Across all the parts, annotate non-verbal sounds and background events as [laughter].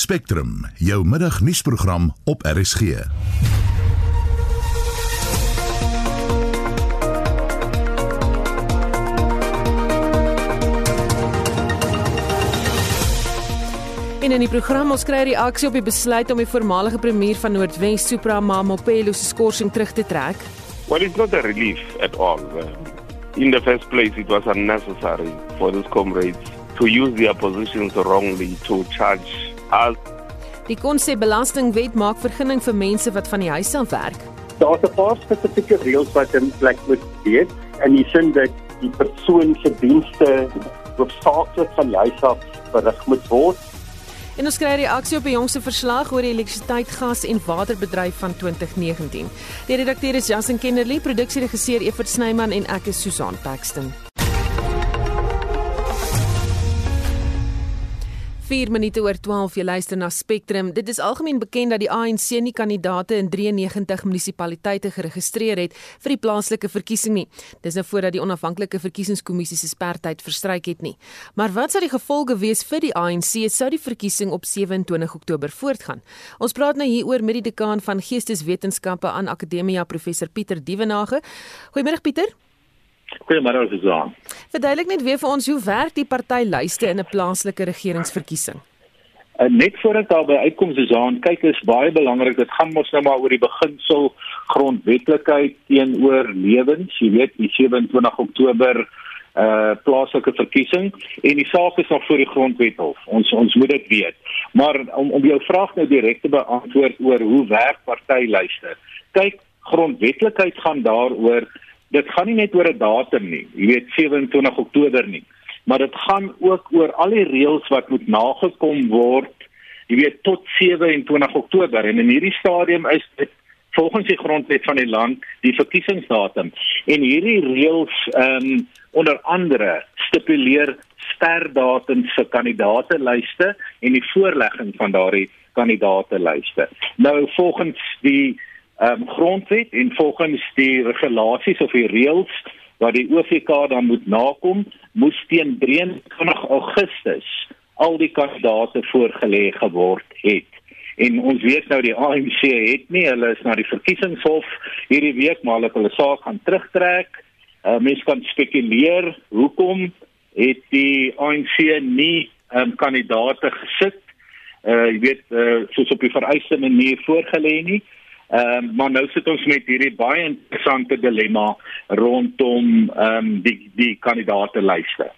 Spectrum, jou middagnuusprogram op RSG. En in die program ons kry reaksie op die besluit om die voormalige premier van Noordwes, Supra Mamopelo se skorsing terug te trek. Well, it's not a relief at all. In the first place, it was unnecessary for these comrades to use their positions wrongly to charge us. Die konsepbelastingwet maak vergunning vir mense wat van die huis af werk. Daar's 'n paar spesifieke reëls wat in plek moet wees en die sin dat die persoon se dienste hoofsaaklik van die huis af verrig moet word En ons kry reaksie op die jongste verslag oor die elektrisiteit, gas en waterbedryf van 2019. Die redakteur is Jason Kennerly, produksieregisseur Evert Snyman en ek is Susan Paxton. 4 minute oor 12 jy luister na Spectrum. Dit is algemeen bekend dat die ANC nie kandidaate in 93 munisipaliteite geregistreer het vir die plaaslike verkiesing nie. Dis nou voordat die onafhanklike verkiesingskommissie se sperdatum verstryk het nie. Maar wat sou die gevolge wees vir die ANC sou die verkiesing op 27 Oktober voortgaan? Ons praat nou hieroor met die dekaan van Geesteswetenskappe aan Akademia professor Pieter Dievenage. Goeiemôre Pieter. Goeiemôre Susan. Verduidelik net weer vir ons hoe werk die partylyste in 'n plaaslike regeringsverkiesing? Uh, net voordat daar by uitkom Susan, kyk is baie belangrik. Dit gaan mos nou maar oor die beginsel grondwetlikheid teenoor lewens. Jy weet, die 27 Oktober uh plaaslike verkiesing en die saak is nog voor die grondwet hof. Ons ons moet dit weet. Maar om om jou vraag nou direk te beantwoord oor hoe werk partylyste. Kyk, grondwetlikheid gaan daaroor dit gaan nie net oor 'n datum nie, jy weet 27 Oktober nie, maar dit gaan ook oor al die reëls wat moet nagekom word, jy weet tot 27 Oktober en in hierdie stadium is dit volgens die grondwet van die land die verkiesingsdatum en hierdie reëls ehm um, onder andere stipuleer sterdatums vir kandidaatelyste en die voorlegging van daardie kandidaatelyste. Nou volgens die um, grondwet en volgens die regulasies of die reëls wat die OVK dan moet nakom, moes teen 23 Augustus al die kandidate voorgelê geword het. En ons weet nou die ANC het nie, hulle is na die verkiesingshof hierdie week maar hulle hulle saak gaan terugtrek. Uh, mense kan spekuleer hoekom het die ANC nie um, kandidate gesit uh jy weet uh, soos op die vereiste manier voorgelê nie. Ehm um, maar nou sit ons met hierdie baie interessante dilemma rondom ehm um, die die kandidaate lyste.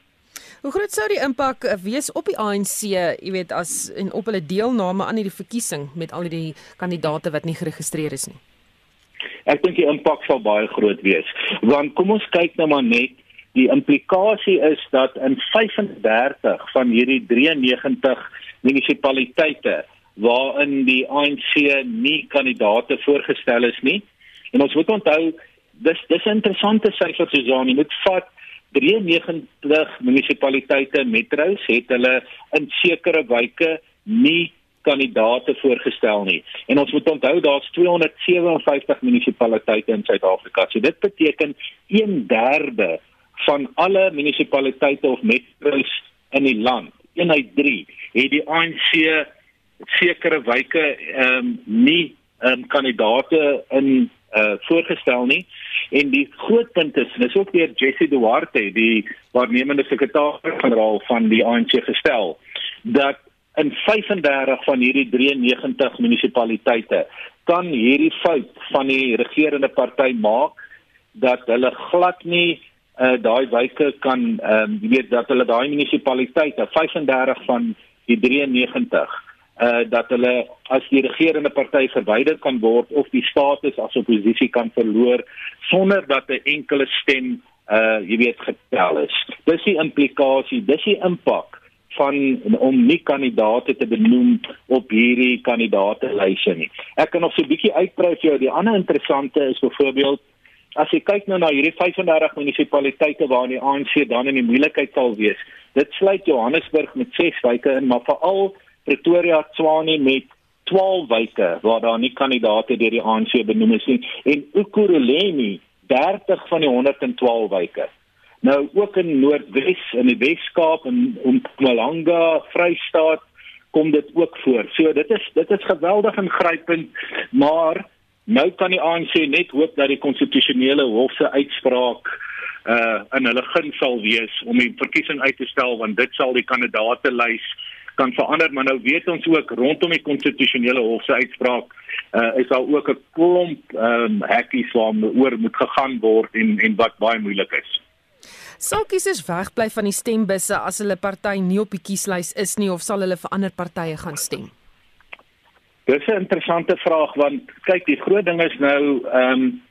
Hoe groot sou die impak wees op die ANC, jy weet, as en op hulle deelname aan hierdie verkiesing met al die kandidate wat nie geregistreer is nie? Ek dink die impak sal baie groot wees. Want kom ons kyk nou maar net die implikasie is dat in 35 van hierdie 93 munisipaliteite waarin die ANC nie kandidate voorgestel is nie. En ons moet onthou dis dis 'n interessante syfer Susan, jy moet vat 93 munisipaliteite metros het hulle in sekere wyke nie kandidate voorgestel nie. En ons moet onthou daar's 257 munisipaliteite in Suid-Afrika. So dit beteken 1/3 van alle munisipaliteite of metros in die land, 1 uit 3, het die ANC sekere wyke ehm um, nie ehm um, kandidate in uh voorgestel nie. En die groot punt is dis ook deur Jesse Duarte die waarnemende sekretaris-generaal van die ANC gestel dat in 35 van hierdie 93 munisipaliteite kan hierdie fout van die regerende party maak dat hulle glad nie uh daai wyke kan ehm um, weet dat hulle daai munisipaliteite 35 van die 93 uh dat hulle as die regerende party verwyder kan word of die status as oppositie kan verloor sonder dat 'n enkele stem uh jy weet getel is. Dis die implikasie, dis die impak van om nie kandidate te benoem op hierdie kandidaatelyse nie. Ek kan nog so 'n bietjie uitbrei vir jou. Die ander interessante is byvoorbeeld as jy kyk nou na hierdie 35 munisipaliteite waar die ANC dan in die moeilikheid sal wees. Dit sluit Johannesburg met 6 wyke in, maar veral Pretoria Tshwane met 12 wyke waar daar nie kandidaate deur die ANC benoem is nie en Ekurhuleni 30 van die 112 wyke. Nou ook in Noordwes in die Weskaap en Mpumalanga, Vrystaat, kom dit ook voor. So dit is dit is geweldig ingrypend, maar nou kan die ANC net hoop dat die konstitusionele hof se uitspraak uh in hulle gun sal wees om die verkiesing uit te stel want dit sal die kandidaate lys kan verander maar nou weet ons ook rondom die konstitusionele hof se uitspraak uh is daar ook 'n klomp ehm um, hekkies waaroor moet gegaan word en en wat baie moeilik is. Sal kiesers wegbly van die stembusse as hulle party nie op die kieslys is nie of sal hulle vir ander partye gaan stem? Dis 'n interessante vraag want kyk die groot ding is nou ehm um,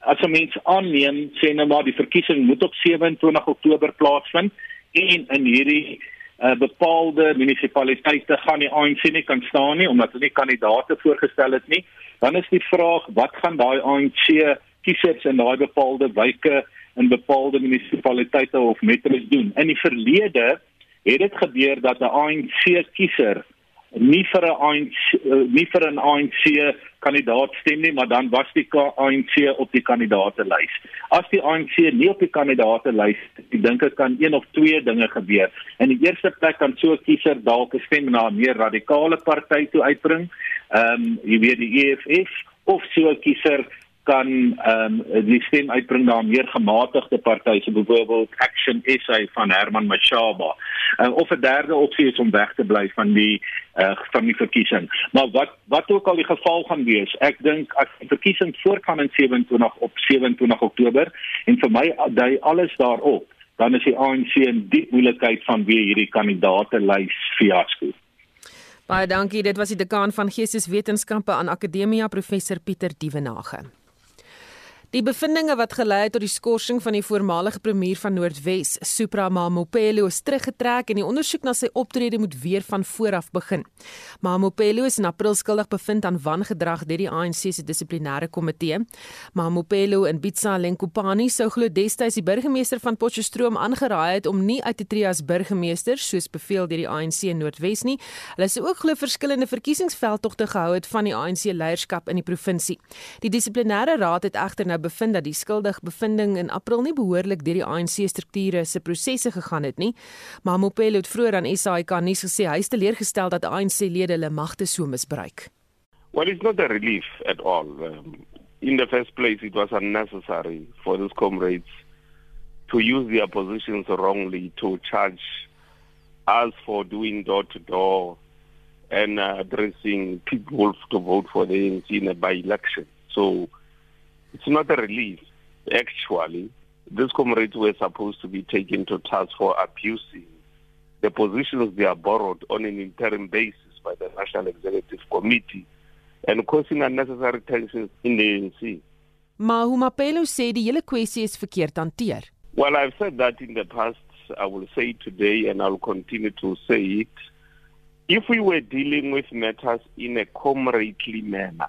as 'n mens aanneem sê nou maar die verkiesing moet op 27 Oktober plaasvind en in hierdie uh, bepaalde munisipaliteite gaan die ANC nie kan staan nie omdat hulle nie kandidaate voorgestel het nie dan is die vraag wat gaan daai ANC kiesers in daai bepaalde wyke in bepaalde munisipaliteite of metros doen. In die verlede het dit gebeur dat 'n ANC kiezer nie vir 'n ANC eh, nie vir 'n ANC kandidaat stem nie, maar dan was die ANC op die kandidaatelys. As die ANC nie op die kandidaatelys, ek dink dit kan een of twee dinge gebeur. In die eerste plek kan so 'n kiezer dalk 'n stem na 'n meer radikale party toe uitbring. Ehm um, jy weet die EFF of so 'n kiezer kan ehm um, die stem uitbring na 'n meer gematigde party so byvoorbeeld Action SA van Herman Mashaba. Uh, of 'n derde opsie is om weg te bly van die uh, van die verkiesing. Maar wat wat ook al die geval gaan wees, ek dink as die verkiesing voortgaan in 27 op 27 Oktober en vir my dui alles daarop, dan is die ANC in diep moeilikheid van wie hierdie kandidaate lys fiasco. Baie dankie. Dit was die dekaan van Geesteswetenskappe aan Akademia Professor Pieter Dievenage. Die bevindinge wat gelei het tot die skorsing van die voormalige premier van Noordwes, Supra Mamopelo, is teruggetrek en die ondersoek na sy optrede moet weer van voor af begin. Mamopelo is in April skuldig bevind aan wangedrag deur die ANC se dissiplinêre komitee. Mamopelo en Bitsa Lenkopani sou glo destyds die burgemeester van Potchefstroom aangeraai het om nie uit te tree as burgemeester soos beveel deur die ANC in Noordwes nie. Hulle sou ook glo verskillende verkiesingsveldtogte gehou het van die ANC leierskap in die provinsie. Die dissiplinêre raad het egter nou bevind dat die skuldig bevinding in April nie behoorlik deur die ANC strukture se prosesse gegaan het nie. Maar Mopelo het vroeër aan SAIK nuus gesê hy is teleurgestel dat ANC-lede hulle magte so misbruik. Well, it's not a relief at all. Um, in the first place, it was unnecessary for those comrades to use their positions wrongly to charge us for doing door to door and uh, addressing people to vote for the ANC in a by election. So It's not a relief. Actually, these comrades were supposed to be taken to task for abusing the positions they are borrowed on an interim basis by the National Executive Committee and causing unnecessary tensions in the ANC. Maar Humapelo sê die hele kwessie is verkeerd hanteer. Well, I've said that in the past. I will say today and I'll continue to say it. If we were dealing with matters in a comradely manner,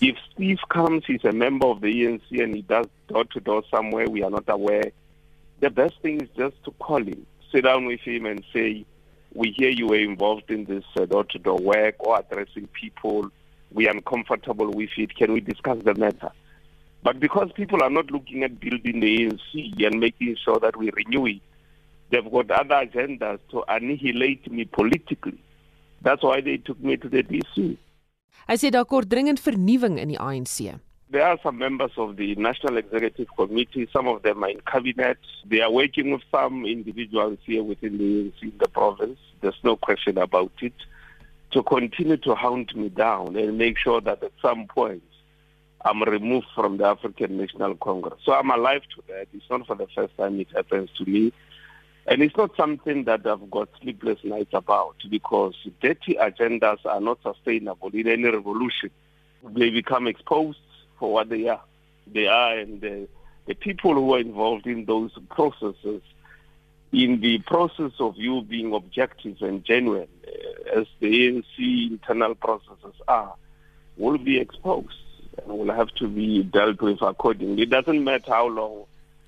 If Steve comes, he's a member of the ANC and he does door to door somewhere we are not aware, the best thing is just to call him, sit down with him and say, we hear you were involved in this uh, door to door work or addressing people. We are uncomfortable with it. Can we discuss the matter? But because people are not looking at building the ANC and making sure that we renew it, they've got other agendas to annihilate me politically. That's why they took me to the DC. Hy sê daar kort dringend vernuwing in die ANC. There are some members of the National Executive Committee, some of them are in cabinet. They are working with some individuals here within the, in the province. There's no question about it. To continue to hunt me down and make sure that at some point I'm removed from the African National Congress. So I'm alive to that. It's not for the first time it happens to me. And it's not something that I've got sleepless nights about because dirty agendas are not sustainable in any revolution. They become exposed for what they are. They are, and the, the people who are involved in those processes, in the process of you being objective and genuine, uh, as the ANC internal processes are, will be exposed and will have to be dealt with accordingly. It doesn't matter how long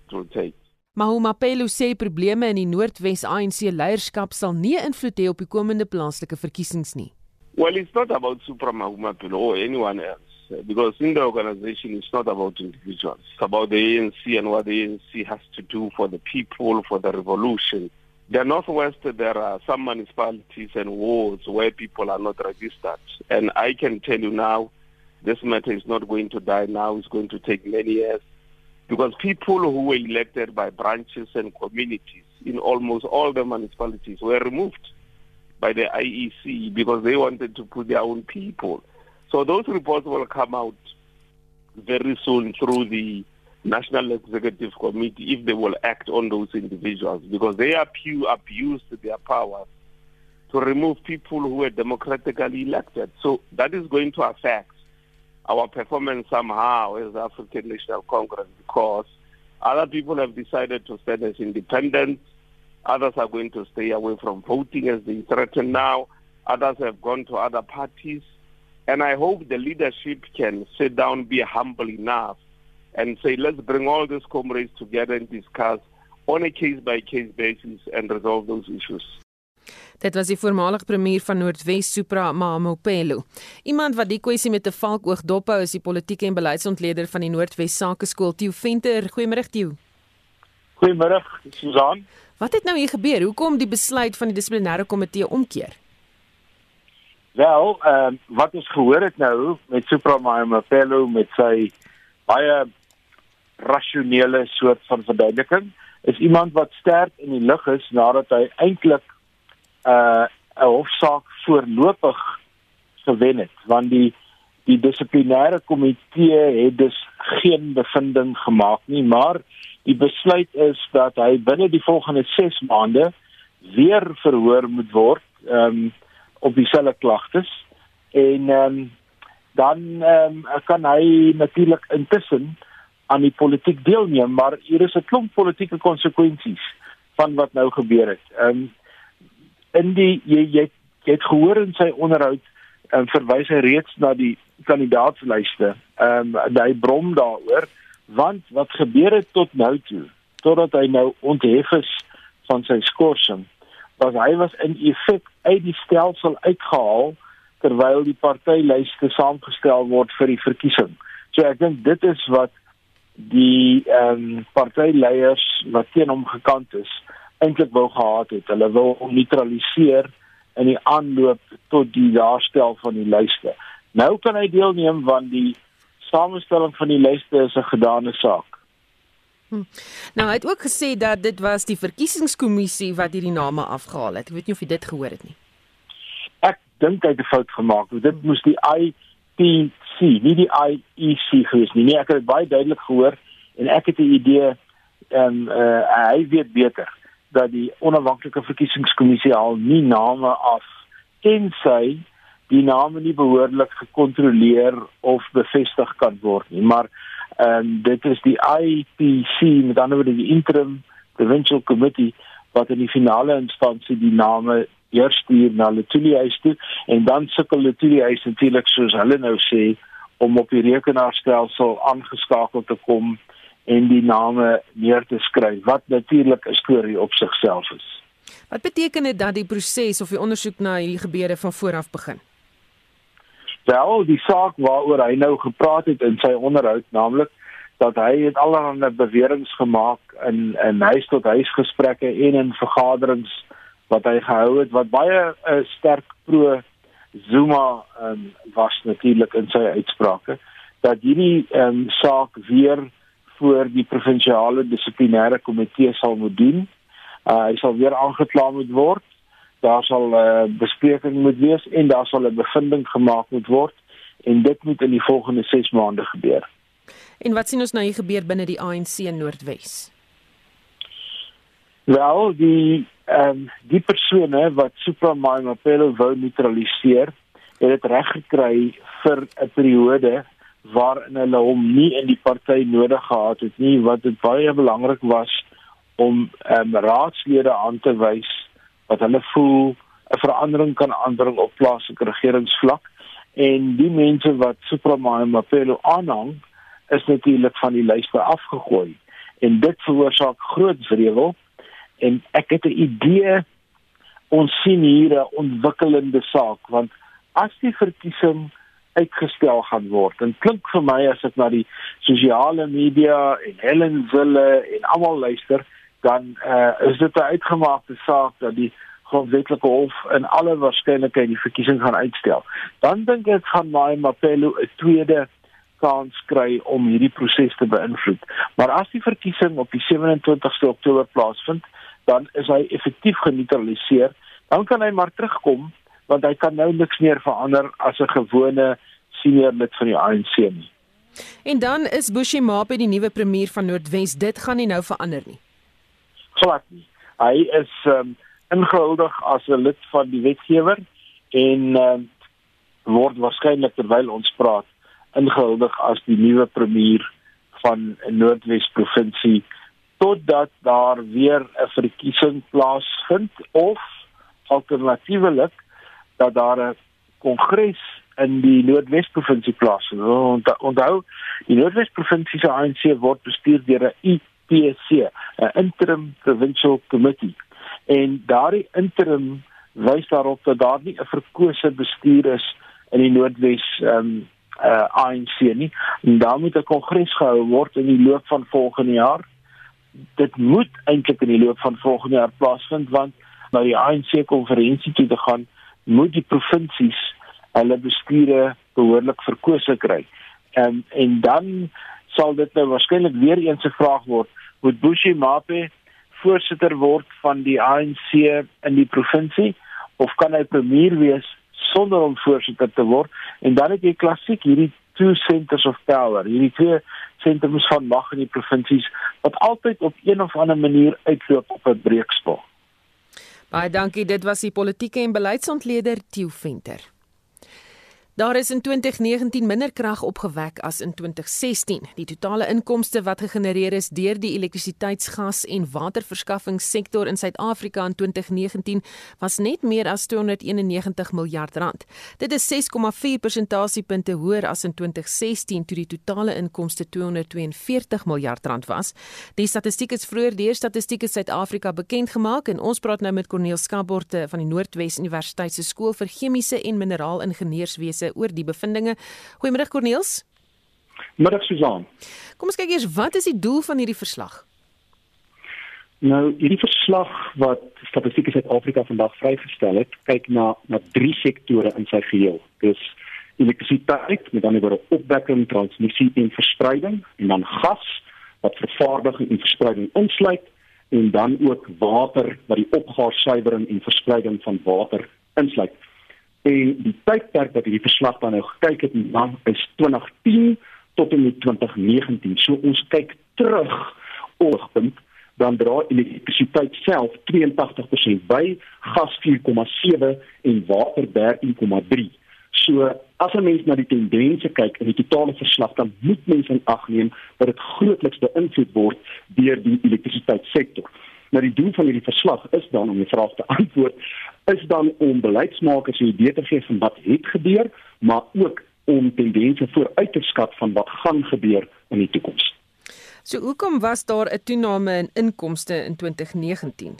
it will take. Mahumapelo sê probleme in die Noordwes ANC leierskap sal nie invloed hê op die komende plaaslike verkiesings nie. Well, it's not about Supra Mahumapelo or anyone else because in the organization it's not about individuals. It's about the ANC and what the ANC has to do for the people, for the revolution. The Northwest, there are some municipalities and wards where people are not registered. And I can tell you now, this matter is not going to die now. It's going to take many years. Because people who were elected by branches and communities in almost all the municipalities were removed by the IEC because they wanted to put their own people. So those reports will come out very soon through the National Executive Committee if they will act on those individuals because they abu- abused their powers to remove people who were democratically elected. So that is going to affect our performance somehow as African National Congress because other people have decided to stand as independent. Others are going to stay away from voting as they threaten now. Others have gone to other parties. And I hope the leadership can sit down, be humble enough, and say, let's bring all these comrades together and discuss on a case-by-case basis and resolve those issues. Dit was die voormalige premier van Noordwes Supra Mamopelo. Iemand wat die kwessie met 'n valkoog dophou is die politieke en beleidsontleder van die Noordwes Sakeskool, Tieu Venter. Goeiemôre Tieu. Goeiemôre, Susan. Wat het nou hier gebeur? Hoekom die besluit van die dissiplinêre komitee omkeer? Wel, ehm uh, wat ons gehoor het nou met Supra Mamopelo met sy baie rasionele soort van verduideliking is iemand wat sterk in die lig is nadat hy eintlik uh, 'n hofsaak voorlopig gewen het want die die dissiplinêre komitee het dus geen bevinding gemaak nie maar die besluit is dat hy binne die volgende 6 maande weer verhoor moet word um, op dieselfde klagtes en um, dan um, kan hy natuurlik intussen aan die politiek deelneem maar hier is 'n klomp politieke konsekwensies van wat nou gebeur het. Ehm um, in die jy jy, jy het gehoor in sy onderhoud um, verwys hy reeds na die kandidaatslyste. Ehm um, hy brom daaroor want wat gebeur het tot nou toe totdat hy nou onthef is van sy skorsing was hy was in effek uit die stelsel uitgehaal terwyl die partylyste saamgestel word vir die verkiesing. So ek dink dit is wat die ehm um, partyleiers wat teen hom gekant is eintlik wou gehad het. Hulle wil hom neutraliseer in die aanloop tot die daarstel van die lyste. Nou kan hy deelneem want die samestelling van die lyste is 'n gedane saak. Hm. Nou hy het ook gesê dat dit was die verkiesingskommissie wat hierdie name afgehaal het. Ek weet nie of jy dit gehoor het nie. Ek dink hy het 'n fout gemaak. Dit moes die IPC, nie die IEC gewees nie. Nee, ek het dit baie duidelik gehoor en ek het 'n idee en um, uh, hy weet beter dat die onafhanklike verkiesingskommissie al nie name af tensy die name nie behoorlik gekontroleer of bevestig kan word nie. Maar en um, dit is die IPC met ander woorde die interim provincial committee wat in die finale instansie die name eers stuur na Letuli huis toe. En dan sukkel Letuli huis natuurlik soos hulle nou sê om op die rekenaarstelsel aangeskakel te kom en die name neer te skryf wat natuurlik 'n storie op sigself is. Wat beteken dit dat die proses of die ondersoek na hierdie gebeure van vooraf begin? Wel, die saak waaroor hy nou gepraat het in sy onderhoud, naamlik dat hy het allerlei beweringe gemaak in in huis tot huis gesprekke en in vergaderings wat hy gehou het wat baie uh, sterk pro Zuma um, was natuurlik in sy uitsprake dat hierdie um, saak weer voor die provinsiale dissiplinêre komitee sal moet doen. Uh, hy sal weer aangekla moet word. Daar sal 'n uh, bespreking moet wees en daar sal 'n bevinding gemaak moet word en dit moet in die volgende 6 maande gebeur. En wat sien ons nou hier gebeur binne die ANC in Noordwes? Wel, die ehm um, die persone wat Supramaim Apelo wou neutraliseer, het dit reg gekry vir 'n periode waarin hulle hom nie in die party nodig gehad het nie wat dit baie belangrik was om um, raadslede aan te wys wat hulle voel 'n verandering kan aanbring op plaaslike regeringsvlak. En die mense wat Supramaim Mapelo aanhang is natuurlik van die lyste afgegooi. En dit veroorsaak groot wrevel. En ek het 'n idee ons sien hier 'n ontwikkelende saak want as die verkiesing uitgestel gaan word. En klink vir my as ek na die sosiale media en Helen Zille en almal luister, dan uh, is dit 'n uitgemaakte saak dat die grondwetlike hof in alle waarskynlikheid die verkiesing gaan uitstel. Dan dink ek gaan Mai Mapelo 'n tweede kans kry om hierdie proses te beïnvloed. Maar as die verkiesing op die 27ste Oktober plaasvind, dan is hy effektief geneutraliseer. Dan kan hy maar terugkom want hy kan nou niks meer verander as 'n gewone senior lid van die ANC nie. En dan is Bushimape die nuwe premier van Noordwes. Dit gaan nie nou verander nie. Glad nie. Hy is um, ingehuldig as 'n lid van die wetgewer en um, word waarskynlik terwyl ons praat ingehuldig as die nuwe premier van Noordwes provinsie totdat daar weer 'n verkiesing plaasvind of alternatiefelik dat daar 'n kongres in die Noordwes provinsie plaasvind. Onthou, die Noordwes provinsie se ANC word bestuur deur 'n IPC, 'n Interim Provincial Committee. En daardie interim wys daarop dat daar nie 'n verkose bestuur is in die Noordwes ehm um, uh, ANC nie. En daar moet 'n kongres gehou word in die loop van volgende jaar. Dit moet eintlik in die loop van volgende jaar plaasvind want na die ANC konferensie toe te gaan, moet die provinsies hulle bestuure behoorlik verkose kry. En en dan sal dit nou waarskynlik weer eens 'n vraag word, moet Bushi Mape voorsitter word van die ANC in die provinsie of kan hy premier wees sonder om voorsitter te word? En dan het jy klassiek hierdie two centers of power, hierdie twee sentrums van mag in die provinsies wat altyd op een of ander manier uitloop op 'n breekspel. Baie dankie, dit was die politieke en beleidsontleder Tieu Venter. Daar is in 2019 minder krag opgewek as in 2016. Die totale inkomste wat gegenereer is deur die elektrisiteitsgas en waterverskaffingssektor in Suid-Afrika in 2019 was net meer as 291 miljard rand. Dit is 6,4 persentasiepunte hoër as in 2016 toe die totale inkomste 242 miljard rand was. Die statistiek is vroeër deur Statistiek Suid-Afrika bekend gemaak en ons praat nou met Corneel Skaborte van die Noordwes Universiteit se skool vir chemiese en mineraalingenieurswese mense oor die bevindinge. Goeiemôre Corneels. Middag Susan. Kom ons kyk eers wat is die doel van hierdie verslag? Nou, hierdie verslag wat Statistiek Suid-Afrika vandag vrygestel het, kyk na na drie sektore in sy geheel. Dis elektrisiteit, met ander woorde opwekking, transmissie en verspreiding en dan gas wat vervaardiging en verspreiding insluit en dan ook water wat die opgaarsuiwering en verspreiding van water insluit. En die tydperk wat hierdie verslag dan nou gekyk het, dan is 2010 tot en met 2019. So ons kyk terug oogpunt dan dra elektrisiteit self 82% by, gas 4,7 en water 13,3. So as 'n mens na die tendense kyk in die totale verslag dan moet mens in ag neem dat dit grootliks beïnvloed word deur die elektrisiteitssektor. Nou die doel van hierdie verslag is dan om die vraag te antwoord is dan om beleidsmakers 'n idee te gee van wat het gebeur, maar ook om tendense vooruit te skat van wat gaan gebeur in die toekoms. So hoekom was daar 'n toename in inkomste in 2019?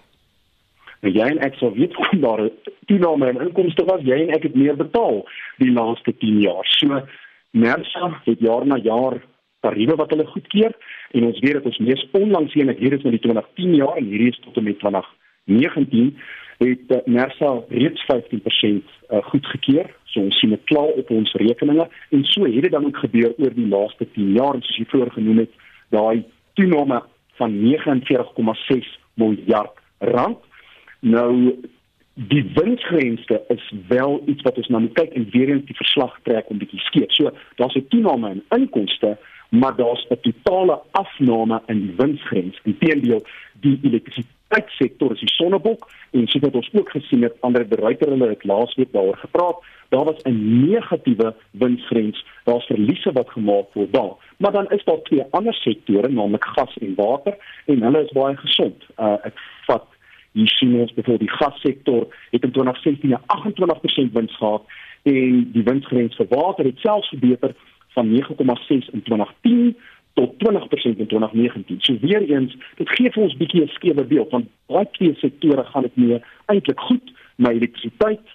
Nou jy en ek sou weet hoe daar 'n toename in inkomste was, jy en ek het meer betaal die laaste 10 jaar. So Mersa het jaar na jaar tariewe wat hulle goedkeur en ons weet dat ons mees onlangs een hier is met die 2010 jaar en hierdie is tot en met 2019 het uh, Nersa reeds 15% uh, eh, goedgekeur. So ons sien dit klaar op ons rekeninge en so het dit dan ook gebeur oor die laaste 10 jaar soos jy vroeër genoem het, daai toename van 49,6 miljard rand. Nou die winsgrense is wel iets wat ons nou moet kyk en weer eens die verslag trek om bietjie skeef. So daar's 'n toename in inkomste, maar daar's 'n totale afname in die winsgrens. Inteendeel, die elektrisiteit sektor is die sonnebok en so wat ons ook gesien het ander bereiter hulle het laasweek daaroor gepraat daar was 'n negatiewe winsgrens daar's verliese wat gemaak word daar. Maar dan is daar twee ander sektore naamlik gas en water en hulle is baie gesond. Uh, ek vat hier sien ons bevoor die gassektor het in 2016 28% wins gehad en die winsgrens vir water het selfs verbeter van 9,6 in 2010 tot 20% in 2019. So weer eens, dit gee vir ons 'n bietjie 'n skewe beeld want baie twee sektore gaan dit mee eintlik goed, maar elektrisiteit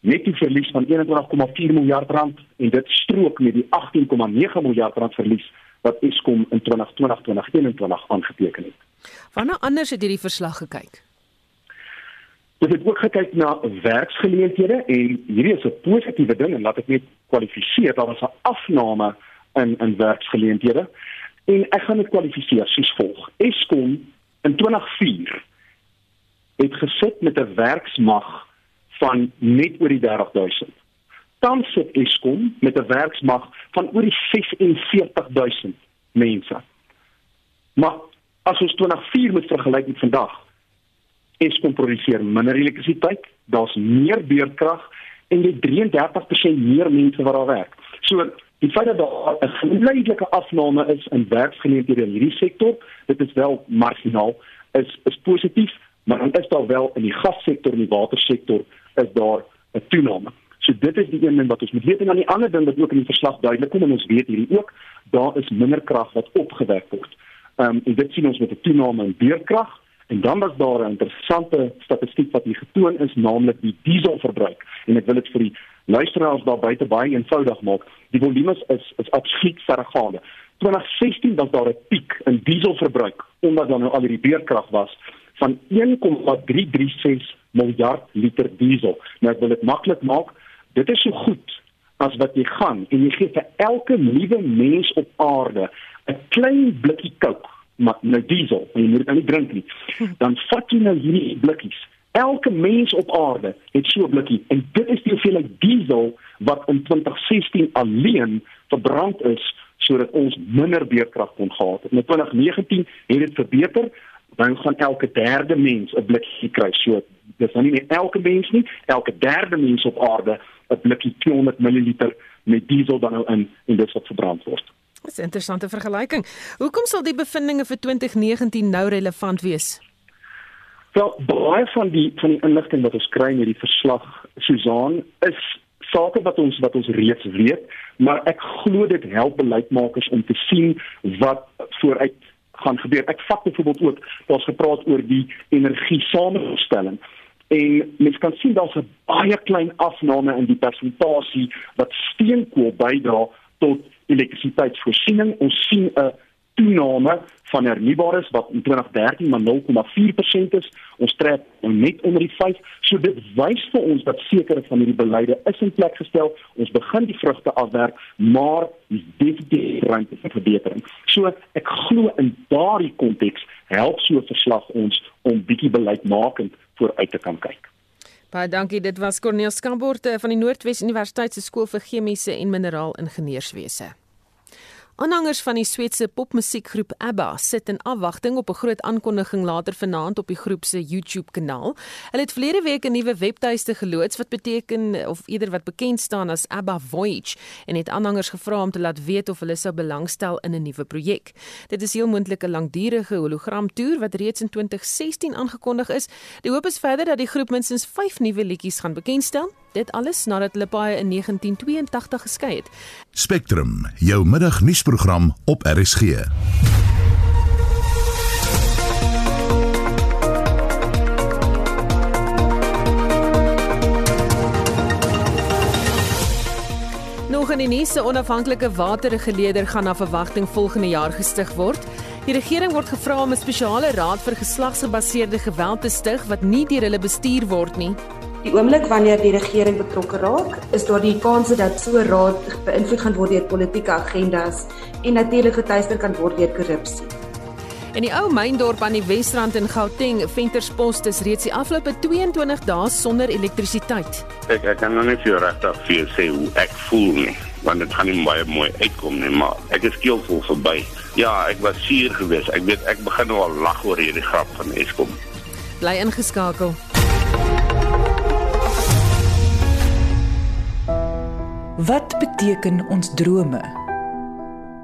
net die verlies van 21,4 miljard rand en dit strook met die 18,9 miljard rand verlies wat Eskom in 2020-2021 aangeteken het. Wanneer anders het hierdie verslag gekyk? Dit het ook gekyk na werksgeleenthede en hierdie is 'n positiewe ding en laat ek net kwalifiseer daar was 'n afname in in werksgeleenthede en ek gaan dit kwalifiseer soos volg. Eskom in 2004 het gesit met 'n werksmag van net oor die 30000. Tans sit Eskom met 'n werksmag van oor die 46000 mense. Maar as ons 2004 moet vergelyk met vandag, Eskom produseer minder elektrisiteit, daar's meer beurtkrag en jy 33% meer mense wat daar werk. So die feit dat daar 'n geleidelike afname is in werksgeleenthede in hierdie sektor, dit is wel marginaal, is is positief, maar dan is daar wel in die gassektor en die watersektor is daar 'n toename. So dit is die een ding wat ons moet weet en dan die ander ding wat ook in die verslag duidelik kom en ons weet hierdie ook, daar is minder krag wat opgewek word. Ehm um, en dit sien ons met 'n toename in beurtkrag en dan was daar 'n interessante statistiek wat hier getoon is, naamlik die dieselverbruik en ek wil dit vir die luisteraars daar buite baie eenvoudig maak. Die volume is is absoluut verregaande. 2016 was daar 'n piek in dieselverbruik omdat dan nou al hierdie beurtkrag was van 1,336 miljard liter diesel. Nou ek wil dit maklik maak. Dit is so goed as wat jy gaan en jy gee vir elke nuwe mens op aarde 'n klein blikkie Coke, maar nou diesel, en jy moet dit nou nie drink nie. [laughs] Dan vat jy nou hierdie blikkies. Elke mens op aarde het so 'n blikkie en dit is die hoeveelheid diesel wat in 2016 alleen verbrand is sodat ons minder beerkrag kon gehad het. In 2019 het dit verbeter, dan gaan elke derde mens 'n blikkie kry. So dis nou nie net elke mens nie, elke derde mens op aarde 'n blikkie 200 ml met diesel dan nou in en dit wat verbrand word. Dis 'n interessante vergelyking. Hoekom sal die bevindinge vir 2019 nou relevant wees? Wel, baie van die van die inligting wat ons kry in hierdie verslag, Susan, is sake wat ons wat ons reeds weet, maar ek glo dit help beleidsmakers om te sien wat vooruit gaan gebeur. Ek vat byvoorbeeld ook daar's gepraat oor die energie samestelling en mens kan sien daar's 'n baie klein afname in die persentasie wat steenkool bydra tot elektrisiteitsvoorsiening. Ons sien 'n toename van hernubares wat in 2013 maar 0,4% is. Ons trek nou net onder die 5. So dit wys vir ons dat sekere van hierdie beleide is in plek gestel. Ons begin die vrugte afwerk, maar definitief ruimte vir verbetering. So ek glo in daardie konteks help so 'n verslag ons om bietjie beleidmakend vooruit te kan kyk. Baie dankie. Dit was Corneel Skamborte van die Noordwes Universiteit se skool vir chemiese en mineraal ingenieurswese. Aanhangers van die Sweedse popmusiekgroep ABBA sit in afwagting op 'n groot aankondiging later vanaand op die groep se YouTube-kanaal. Hulle het verlede week 'n nuwe webtuiste geloods wat beteken of eerder wat bekend staan as ABBA Voyage en het aanhangers gevra om te laat weet of hulle sou belangstel in 'n nuwe projek. Dit is heel moontlik 'n langdurige hologramtoer wat reeds in 2016 aangekondig is. Die hoop is verder dat die groep minstens 5 nuwe liedjies gaan bekendstel Dit alles nadat hulle baie in 1982 geskei het. Spectrum, jou middagnuusprogram op RSG. Nog in die nuus, 'n onafhanklike waterreguleerder gaan na verwagting volgende jaar gestig word. Die regering word gevra om 'n spesiale raad vir geslagsgebaseerde geweld te stig wat nie deur hulle bestuur word nie. Die oomblik wanneer die regering betrokke raak, is daar die kans dat so raad beïnvloed gaan word deur politieke agendas en natuurlik getuister kan word deur korrupsie. In die ou myndorp aan die Wesrand in Gauteng, Venterspost is reeds die afgelope 22 dae sonder elektrisiteit. Ek ek kan nog net vir regtig vir jou sê hoe ek voel nie, want dit gaan nie baie mooi uitkom nie, maar ek is keelvol verby. Ja, ek was suur geweest. Ek weet ek begin nou al lag oor hierdie grap van Eskom. Bly ingeskakel. Wat beteken ons drome?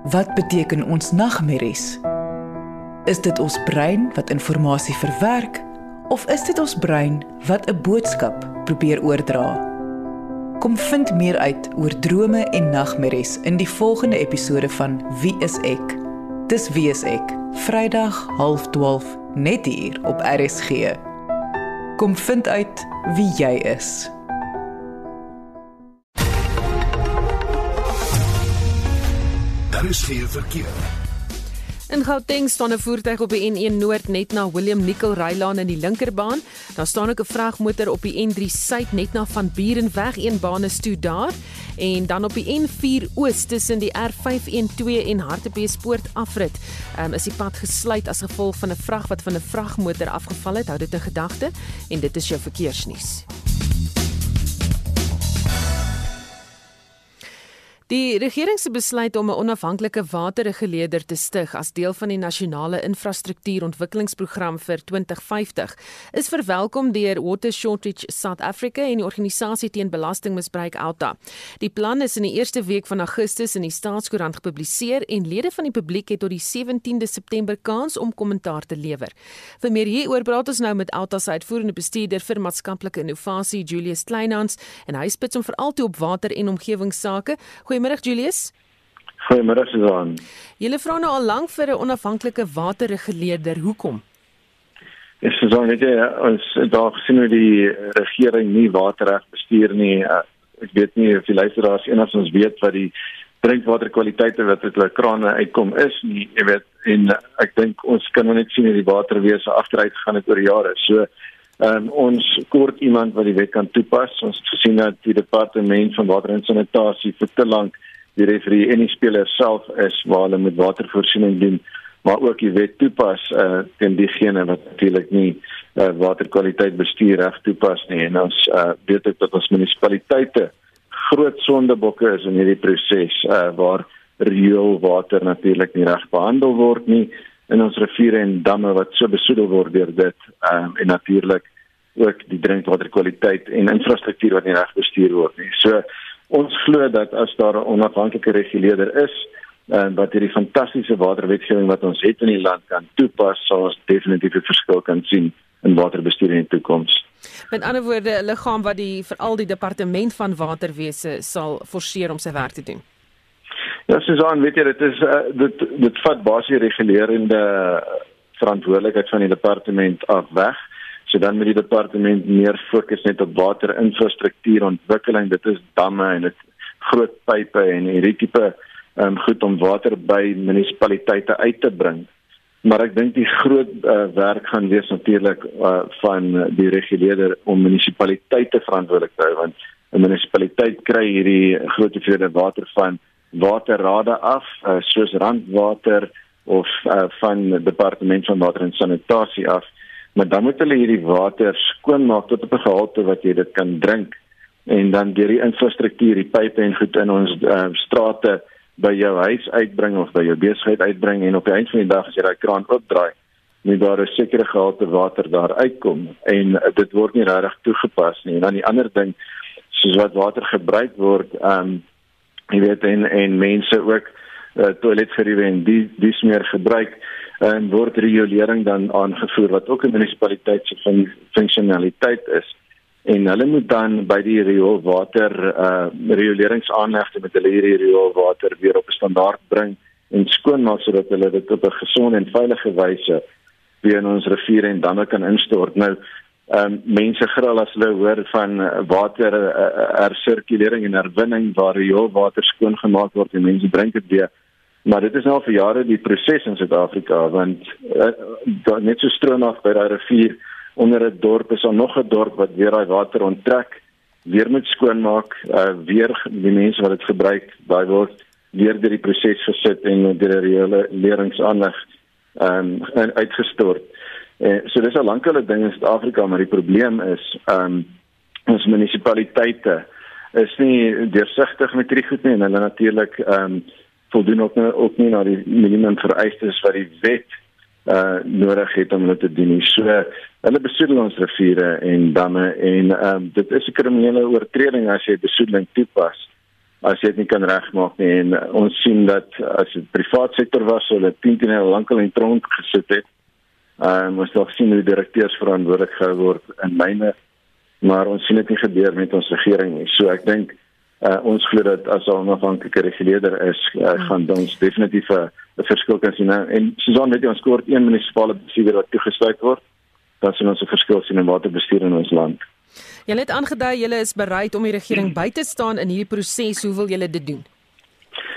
Wat beteken ons nagmerries? Is dit ons brein wat inligting verwerk of is dit ons brein wat 'n boodskap probeer oordra? Kom vind meer uit oor drome en nagmerries in die volgende episode van Wie is ek? Dis Wie is ek? Vrydag 12:30 net hier op RSG. Kom vind uit wie jy is. Daar is geen verkeer. In Gauteng staan 'n voertuig op die N1 Noord net na William Nicol Rylaan in die linkerbaan. Daar staan ook 'n vragmotor op die N3 Suid net na Van Burenweg een baan is toe daar en dan op die N4 Oos tussen die R512 en Hartbeespoort afrit. Um, is die pad gesluit as gevolg van 'n vrag wat van 'n vragmotor afgeval het. Hou dit in gedagte en dit is jou verkeersnuus. Die regering se besluit om 'n onafhanklike waterreguleerder te stig as deel van die nasionale infrastruktuurontwikkelingsprogram vir 2050 is verwelkom deur Water Shortage South Africa en die organisasie teen belastingmisbruik Alta. Die plan is in die eerste week van Augustus in die Staatskoerant gepubliseer en lede van die publiek het tot die 17de September kans om kommentaar te lewer. Vir meer hieroor praat ons nou met Alta se uitvoerende bestuurder vir maatskaplike innovasie Julius Kleinhans en hy spits hom veral toe op water en omgewingsake. Goeie Goeiemôre Julius. Goeiemôre Susan. Julle vra nou al lank vir 'n onafhanklike waterreguleerder. Hoekom? Is Susan, weet jy, ons daar gesien hoe die regering nie waterreg bestuur nie. Uh, ek weet nie of die luisteraars enigstens weet wat die drinkwaterkwaliteite wat uit hulle krane uitkom is nie. Jy weet, en uh, ek dink ons kan net sien hoe die waterwese agteruit gegaan het oor jare. So Um, ons kort iemand wat die wet kan toepas. Ons het gesien dat die departement van water en sanitasie vir te lank die referee en die speler self is waar hulle met watervoorsiening doen, maar ook die wet toepas uh teen diegene wat natuurlik nie uh, waterkwaliteit bestuur reg toepas nie. En ons uh weet ook dat ons munisipaliteite groot sondebokke is in hierdie proses uh waar rioolwater natuurlik nie reg behandel word nie in ons riviere en damme wat so besoedel word deur dit um, en natuurlik ook die drinkwaterkwaliteit en infrastruktuur wat nie reg bestuur word nie. So ons glo dat as daar 'n onafhanklike reguleerder is en wat hierdie fantastiese waterwetgewing wat ons het in die land kan toepas, sal ons definitief 'n verskil kan sien in waterbestuur in die toekoms. Met ander woorde, 'n liggaam wat die veral die departement van waterwese sal forceer om sy werk te doen. Ja, Susan, weet jy dit is uh, dit dit vat basies regulerende verantwoordelikheid van die departement af weg. So dan moet die departement meer fokus net op waterinfrastruktuurontwikkeling. Dit is damme en dit groot pype en hierdie tipe um, goed om water by munisipaliteite uit te bring. Maar ek dink die groot uh, werk gaan wees natuurlik uh, van die reguleerder om munisipaliteite verantwoordelik te hou want 'n munisipaliteit kry hierdie groot hoeveelheid water van waterrade af uh, soos Randwater of uh, van departement van water en sanitasie af maar dan moet hulle hierdie water skoonmaak tot op 'n gehalte wat jy dit kan drink en dan deur die infrastruktuur die pype en goed in ons uh, strate by jou huis uitbring of by jou besigheid uitbring en op die einde van die dag as jy daai kraan oopdraai moet daar 'n sekere gehalte water daar uitkom en uh, dit word nie regtig toegepas nie. En dan die ander ding soos wat water gebruik word um, jy weet en en mense ook uh, toiletgeriewe en die dis meer gebruik en word regulering dan aangevoer wat ook 'n munisipaliteit se fun funksionaliteit is en hulle moet dan by die rioolwater uh reguleringsaanlegte met hulle hierdie rioolwater weer op 'n standaard bring en skoonmaak sodat hulle dit op 'n gesonde en veilige wyse weer in ons riviere en damme kan instort. Nou ehm um, mense gril as hulle hoor van uh, water uh, hersirkulering en herwinning waar rioolwater skoon gemaak word en mense drink dit weer. Maar dit is nou vir jare die proses in Suid-Afrika want uh, net so stroom af by daai rivier onder 'n dorp is daar nog 'n dorp wat weer daai water onttrek, weer moet skoonmaak, uh, weer die mense wat dit gebruik, daai word weer deur die proses gesit en deur die rioleringsaanleg ehm um, uitgestort. Eh so dis 'n lankale ding in Suid-Afrika, maar die probleem is ehm um, ons munisipaliteite is nie deursigtig met hierdie goed nie en hulle natuurlik ehm um, voldoen ook nie ook nie na die minimum vereistes wat die wet uh nodig het om hulle te doen. So hulle besoedel ons riviere en damme en ehm um, dit is 'n kriminele oortreding as jy besoedeling toepas as jy dit nie kan regmaak nie en uh, ons sien dat as dit privaat sektor was, sou hulle 10 jaar lankal in tronk gesit het. Ehm uh, ons dalk sien hoe die direkteurs verantwoordelik gehou word in myne, maar ons sien dit nie gebeur met ons regering nie. So ek dink uh, ons glo dat as ons onafhanklike reguleerder is, uh, gaan ons definitief 'n uh, verskil kan sien. En Susan weet jy ons kort een munisipale bestuurder wat toegesluit word, dan sien ons 'n verskil sien in waterbestuur in ons land. Jy het aangedui jy is bereid om die regering by te staan in hierdie proses. Hoe wil julle dit doen?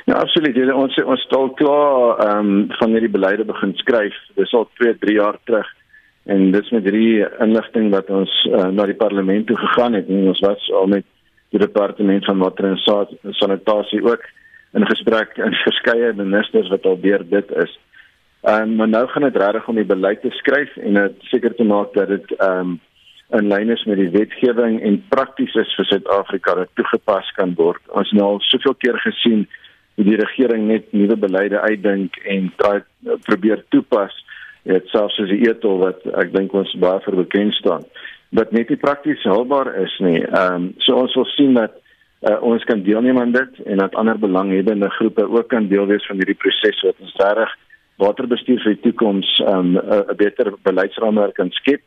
Ja, absoluut. Ons ons het al klaar ehm um, van hierdie beleide begin skryf. Dis al 2, 3 jaar terug. En dis met hierdie inligting wat ons uh, na die parlement toe gegaan het. En ons was al met die departement van water en sanitasie ook in gesprek en verskeie ministers wat al deur dit is. Ehm um, maar nou gaan dit regtig om die beleid te skryf en dit seker te maak dat dit ehm um, in lyn is met die wetgewing en prakties is vir Suid-Afrika dat toegepas kan word. Ons het nou al soveel keer gesien hoe die regering net nuwe beleide uitdink en try probeer toepas. Dit selfs as die etol wat ek dink ons baie vir bekend staan wat net nie prakties haalbaar is nie. Ehm um, so ons wil sien dat uh, ons kan deelneem aan dit en dat ander belanghebbende groepe ook kan deel wees van hierdie proses wat ons reg waterbestuur vir die toekoms ehm, 'n um, beter beleidsraamwerk kan skep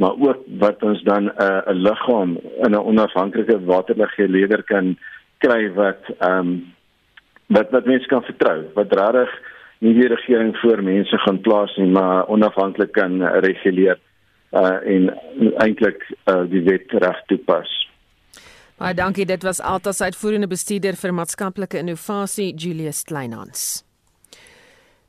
maar ook wat ons dan 'n uh, 'n liggaam in 'n onafhanklike waterbeheerder kan kry wat ehm um, wat wat mense kan vertrou wat regtig nie die regering voor mense gaan plaas nie maar onafhanklik kan reguleer uh, en eintlik uh, die wet reg toepas. Baie dankie dit was Altas uitvoerende bestuurder vir maatskaplike innovasie Julius Kleinhans.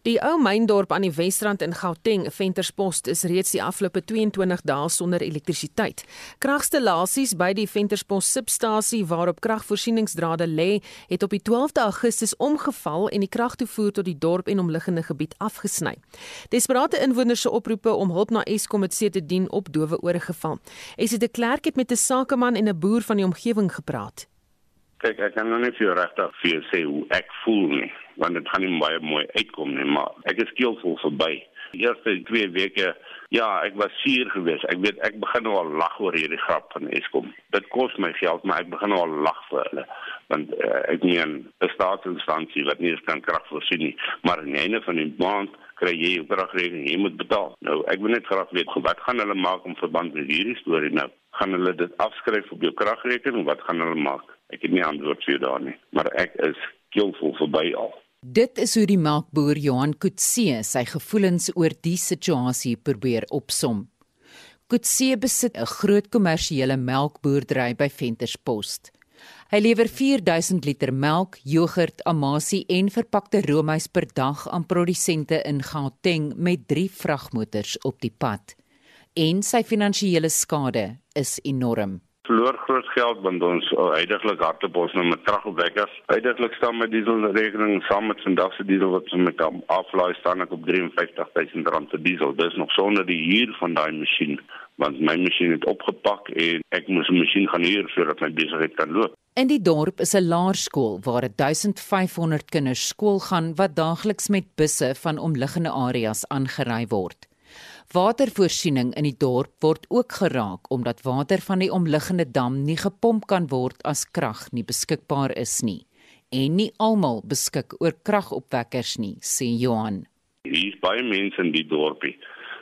Die ou myndorp aan die Wesrand in Gauteng, Venterspost, is reeds die afgelope 22 dae sonder elektrisiteit. Kragstasies by die Venterspost substasie waarop kragvoorsieningsdrade lê, het op die 12de Augustus omgeval en die kragtoevoer tot die dorp en omliggende gebied afgesny. Desperate inwoners se oproepe om hulp na Eskom het se te dien op dowe ore geval. Esie de Klerk het met 'n sakeman en 'n boer van die omgewing gepraat. Kyk, ek kan nou net vir jou regtig sê hoe ek voel nie want dit gaan nie baie mooi uitkom nie, maar ek is keelvol verby. Die eerste 2 weke, ja, ek was suur geweest. Ek weet ek begin nou al lag oor hierdie grap van Eskom. Dit kos my geld, maar ek begin nou al lag vir hulle want uh, ek meen 'n staatsinstansie wat nie eens kan krag voorsien nie, maar aan die einde van die maand kry jy jou kragrekening, jy moet betaal. Nou, ek wil net graag weet wat gaan hulle maak om verband met hierdie storie nou? Gaan hulle dit afskryf op jou kragrekening? Wat gaan hulle maak? Ek het nie antwoord vir jou daar nie, maar ek is keelvol verby al. Dit is hoe die melkboer Johan Kutse sy gevoelens oor die situasie probeer opsom. Kutse besit 'n groot kommersiële melkboerdery by Venterspost. Hy lewer 4000 liter melk, jogurt, amasie en verpakte roomys per dag aan produsente in Gauteng met 3 vragmotors op die pad. En sy finansiële skade is enorm verloor groot geld want ons uh, heidaglik hardloop ons nou met kragopwekkers. Heidaglik staan my dieselrekening saam met vandag se diesel wat ons met aflaai staan ek op 53000 rand vir diesel. Dis nog sonder die huur van daai masjien want my masjien het opgepak en ek moes 'n masjien gaan huur sodat my besigheid kan loop. In die dorp is 'n laerskool waar 1500 kinders skool gaan wat daagliks met busse van omliggende areas aangery word. Watervoorsiening in die dorp word ook geraak omdat water van die omliggende dam nie gepomp kan word as krag nie beskikbaar is nie en nie almal beskik oor kragopwekkers nie sê Johan. Hier is baie mense in die dorpie.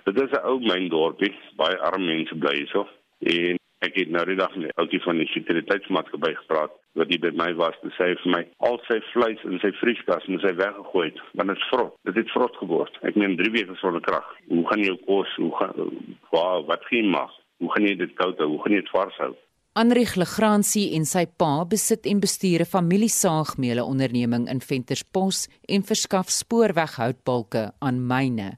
Dit is 'n ou myn dorpie, baie arme mense bly hierso en ek het nou die dag met 'n ouetjie van die sekuriteitsmaatskappy gepraat wat hy by my was te sê vir my al sy vleis in sy vrieskas moet hy weggegooi het want dit is vrot. Dit het vrot geword. Ek neem 3 weke sonder krag. Hoe gaan jou kos hoe gaan wow, wat gaan jy maak? Hoe gaan jy dit koud hou? Hoe gaan jy dit vars hou? Anrich Legrandsie en sy pa besit en bestuur 'n familiesaagmeule onderneming in Venterspost en verskaf spoorweghoutbalke aan myne.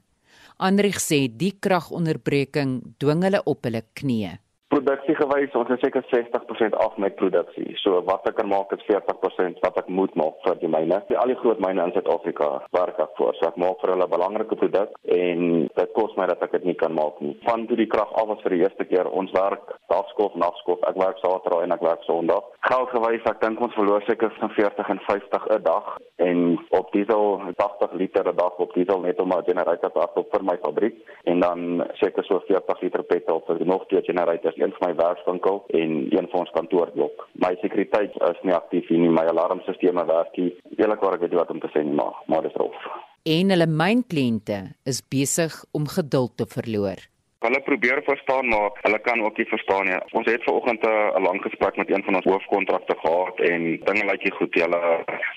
Anrich sê die kragonderbreking dwing hulle op hulle knieë produksie gewys ons is seker 60% af met produksie. So wat ek kan maak is 40% wat ek moet maak vir die myne. Die al die groot myne in Suid-Afrika werk ek voor. So ek maak vir hulle 'n belangrike produk en dit kos my dat ek dit nie kan maak nie. Van toe die krag af was vir die eerste keer ons werk dagskof nagskof. Ek werk Saterdag en ek werk Sondag. Geld gewys ek dink ons verloor seker van 40 en 50 'n dag en op diesel 80 liter 'n dag op diesel net om 'n generator te hê vir my fabriek en dan seker so 40 liter petrol vir nog twee generators een vir my werkswinkel en een vir ons kantoorblok. My sekuriteit is nie aktief nie, my alarmstelsels werk nie. Eerlikwaar ek weet nie wat om te sê nie, maar maar dis rof. En hulle mynkliënte is besig om geduld te verloor. Hulle probeer verstaan maar hulle kan ook nie verstaan nie. Ons het vanoggend 'n lang gesprek met een van ons hoofkontrakte gehad en dinge lyk nie goed. Hulle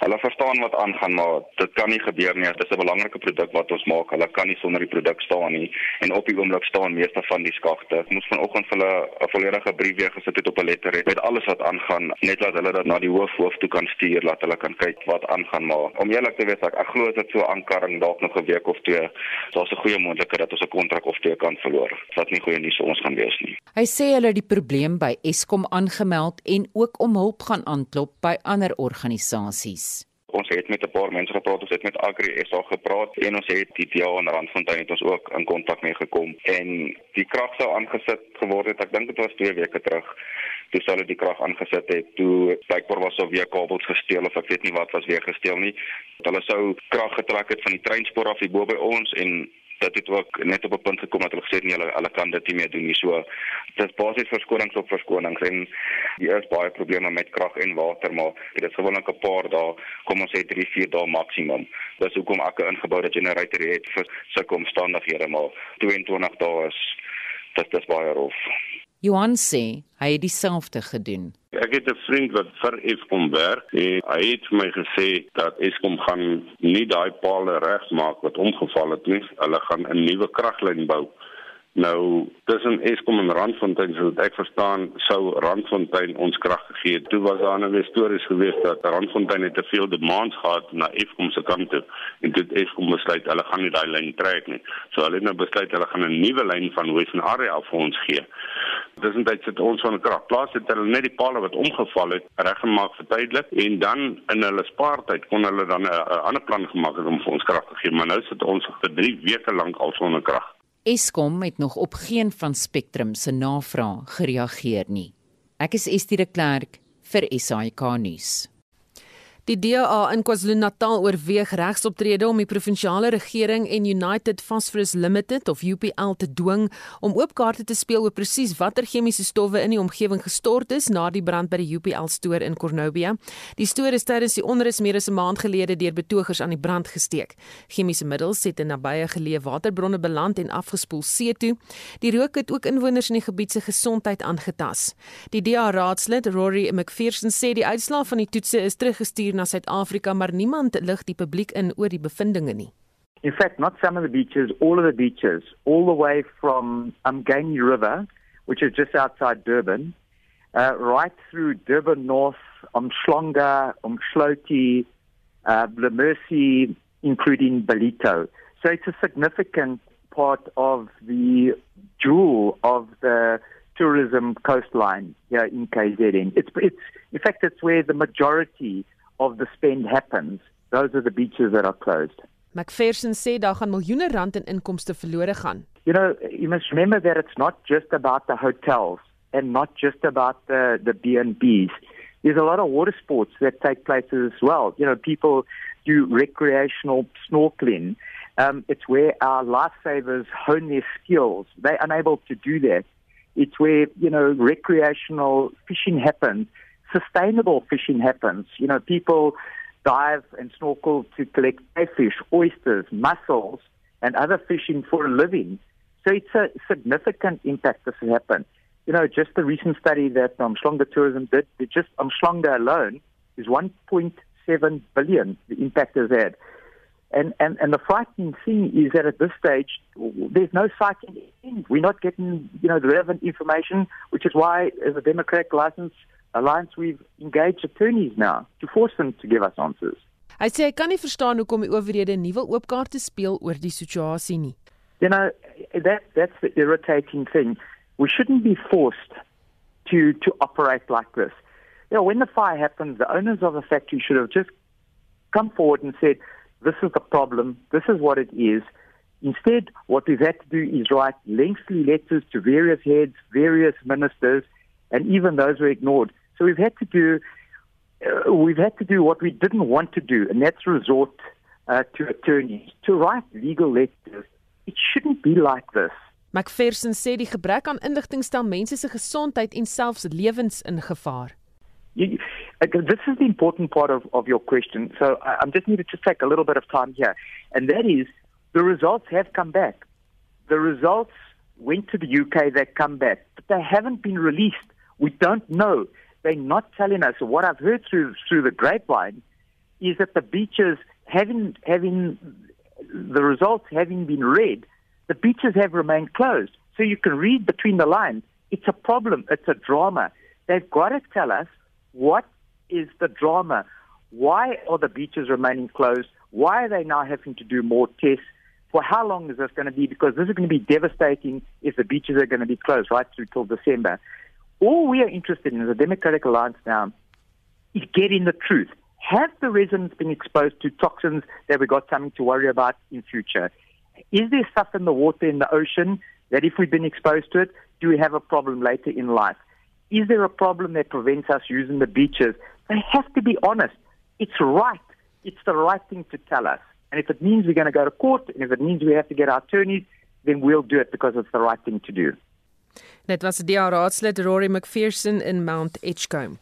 hulle verstaan wat aangaan maar dit kan nie gebeur nie. Dit is 'n belangrike produk wat ons maak. Hulle kan nie sonder die produk staan nie en op die oomblik staan meeste van die skagte. Ek moes vanoggend vir hulle 'n volledige brief weer gesit het op 'n letter met alles wat aangaan net laat hulle dit na die hoof hoof toe kan stuur laat hulle kan kyk wat aangaan maar om eerlik te wees ek, ek glo dit so aankarring dalk nog 'n week of twee. Daar's 'n goeie moontlikheid dat ons 'n kontrak of twee kan verloor wat nie goeie nuus vir ons gaan wees nie. Hy sê hulle het die probleem by Eskom aangemeld en ook om hulp gaan aanklop by ander organisasies. Ons het met 'n paar mense gepraat, ons het met Agri SA gepraat en ons het die DA en Randfontein het ons ook in kontak mee gekom en die krag sou aangesit geword het. Ek dink dit was 2 weke terug. Toe sou hulle die krag aangesit het. Toe blykbaar was daar weer kabels gesteel of ek weet nie wat was weer gesteel nie. Hulle sou krag getrek het van die treinspoor af hier bo by ons en dat dit ook net op 'n punt gekom het hulle gesê nee hulle hulle kan dit nie meer doen nie. So dit is basies verskonings op verskonings en die is baie probleme met krag en water maar dit is gewoonlik 'n paar dae, kom ons sê 3, 4 dae maksimum. Dis hoekom ek 'n ingeboude generator het vir sulke omstandighede maar 22 dae is dit is baie rof. Johan sê hy het dieselfde gedoen. Ek het 'n vriend wat vir Eskom werk en hy het vir my gesê dat Eskom gaan nie daai palle regmaak wat omgeval het nie. Hulle gaan 'n nuwe kraglyn bou. Nou, tussen Eskom en Randfontein, so ek verstaan, sou Randfontein ons krag gegee het. Toe was daar 'n nou stories gewees dat Randfontein het te veel demands gehad na Eskom se kant toe en dit Eskom besluit hulle gaan nie daai lyn trek nie. So hulle het nou besluit hulle gaan 'n nuwe lyn van Area af vir ons gee. Tussentyd sit ons van krag. Plaas het hulle net die palle wat omgeval het reggemaak vir tydelik en dan in hulle spaartyd kon hulle dan 'n ander plan gemaak het om vir ons krag te gee, maar nou sit ons vir 3 weke lank al sonder krag. Eskom het nog op geen van Spectrum se navraag gereageer nie. Ek is Estie de Klerk vir SAK nuus. Die DA in KwaZulu-Natal oorweeg regsoptrede om die provinsiale regering en United Phosphorus Limited of UPL te dwing om oop kaarte te speel oor presies watter chemiese stowwe in die omgewing gestort is na die brand by die UPL stoor in Cornubia. Die stoor is tydens die onrus meer as 'n maand gelede deur betogers aan die brand gesteek. Chemiese middels het in nabye geleë waterbronne beland en afgespoel see toe. Die rook het ook inwoners in die gebied se gesondheid aangetas. Die DA raadslid Rory McPherson sê die uitslae van die toetse is teruggestuur na Suid-Afrika, maar niemand lig die publiek in oor die bevindinge nie. In fact, not some of the beaches, all of the beaches, all the way from Umgani River, which is just outside Durban, uh, right through Durban North, Umhlonga, Umshloti, uh, Mercy, including Balito. So it's a significant part of the jewel of the tourism coastline here in KZN. It's, it's, in fact, it's where the majority of the spend happens, those are the beaches that are closed. McPherson sê daar gaan miljoene rand in inkomste verlore gaan. You know, you must remember that it's not just about the hotels and not just about the the B&Bs. There's a lot of water sports that take place as well. You know, people do recreational snorkeling. Um, it's where our lifesavers hone their skills. They're unable to do that. It's where, you know, recreational fishing happens sustainable fishing happens. You know, people dive and snorkel to collect fish, oysters, mussels, and other fishing for a living. So it's a significant impact has happened. You know, just the recent study that Umschlonga Tourism did, just Umschlonga alone is 1.7 billion the impact has had. And, and, and the frightening thing is that at this stage, there's no end. We're not getting, you know, the relevant information, which is why, as a democratic license, Alliance we've engaged attorneys now to force them to give us answers. Hy sê hy kan nie verstaan hoekom die owerhede nie wil oopkaarte speel oor die situasie nie. You know, that that's the irritating thing. We shouldn't be forced to to operate like this. You know, when the fire happens, the owners of the factory should have just come forward and said, "This is the problem. This is what it is." Instead, what we've had to do is write lengthy letters to various heads, various ministers, and even those were ignored. So we've had to do uh, we've had to do what we didn't want to do, and that's resort uh, to attorneys to write legal letters. It shouldn't be like this. McPherson sê die gebrek aan inligting stel mense se gesondheid en selfs lewens in gevaar. You, this is the important part of, of your question. So I, I'm just needed to take a little bit of time here, and that is the results have come back. The results went to the UK, they come back, but they haven't been released. We don't know. They're not telling us. What I've heard through through the grapevine is that the beaches having having the results having been read, the beaches have remained closed. So you can read between the lines. It's a problem. It's a drama. They've got to tell us what is the drama. Why are the beaches remaining closed? Why are they now having to do more tests? For how long is this going to be? Because this is going to be devastating if the beaches are going to be closed right through till December. All we are interested in as a Democratic Alliance now is getting the truth. Have the residents been exposed to toxins that we got something to worry about in future? Is there stuff in the water in the ocean that if we've been exposed to it, do we have a problem later in life? Is there a problem that prevents us using the beaches? They have to be honest. It's right. It's the right thing to tell us. And if it means we're going to go to court, and if it means we have to get our attorneys, then we'll do it because it's the right thing to do. Dit was die raadslid Rory McPherson in Mount Edgecombe.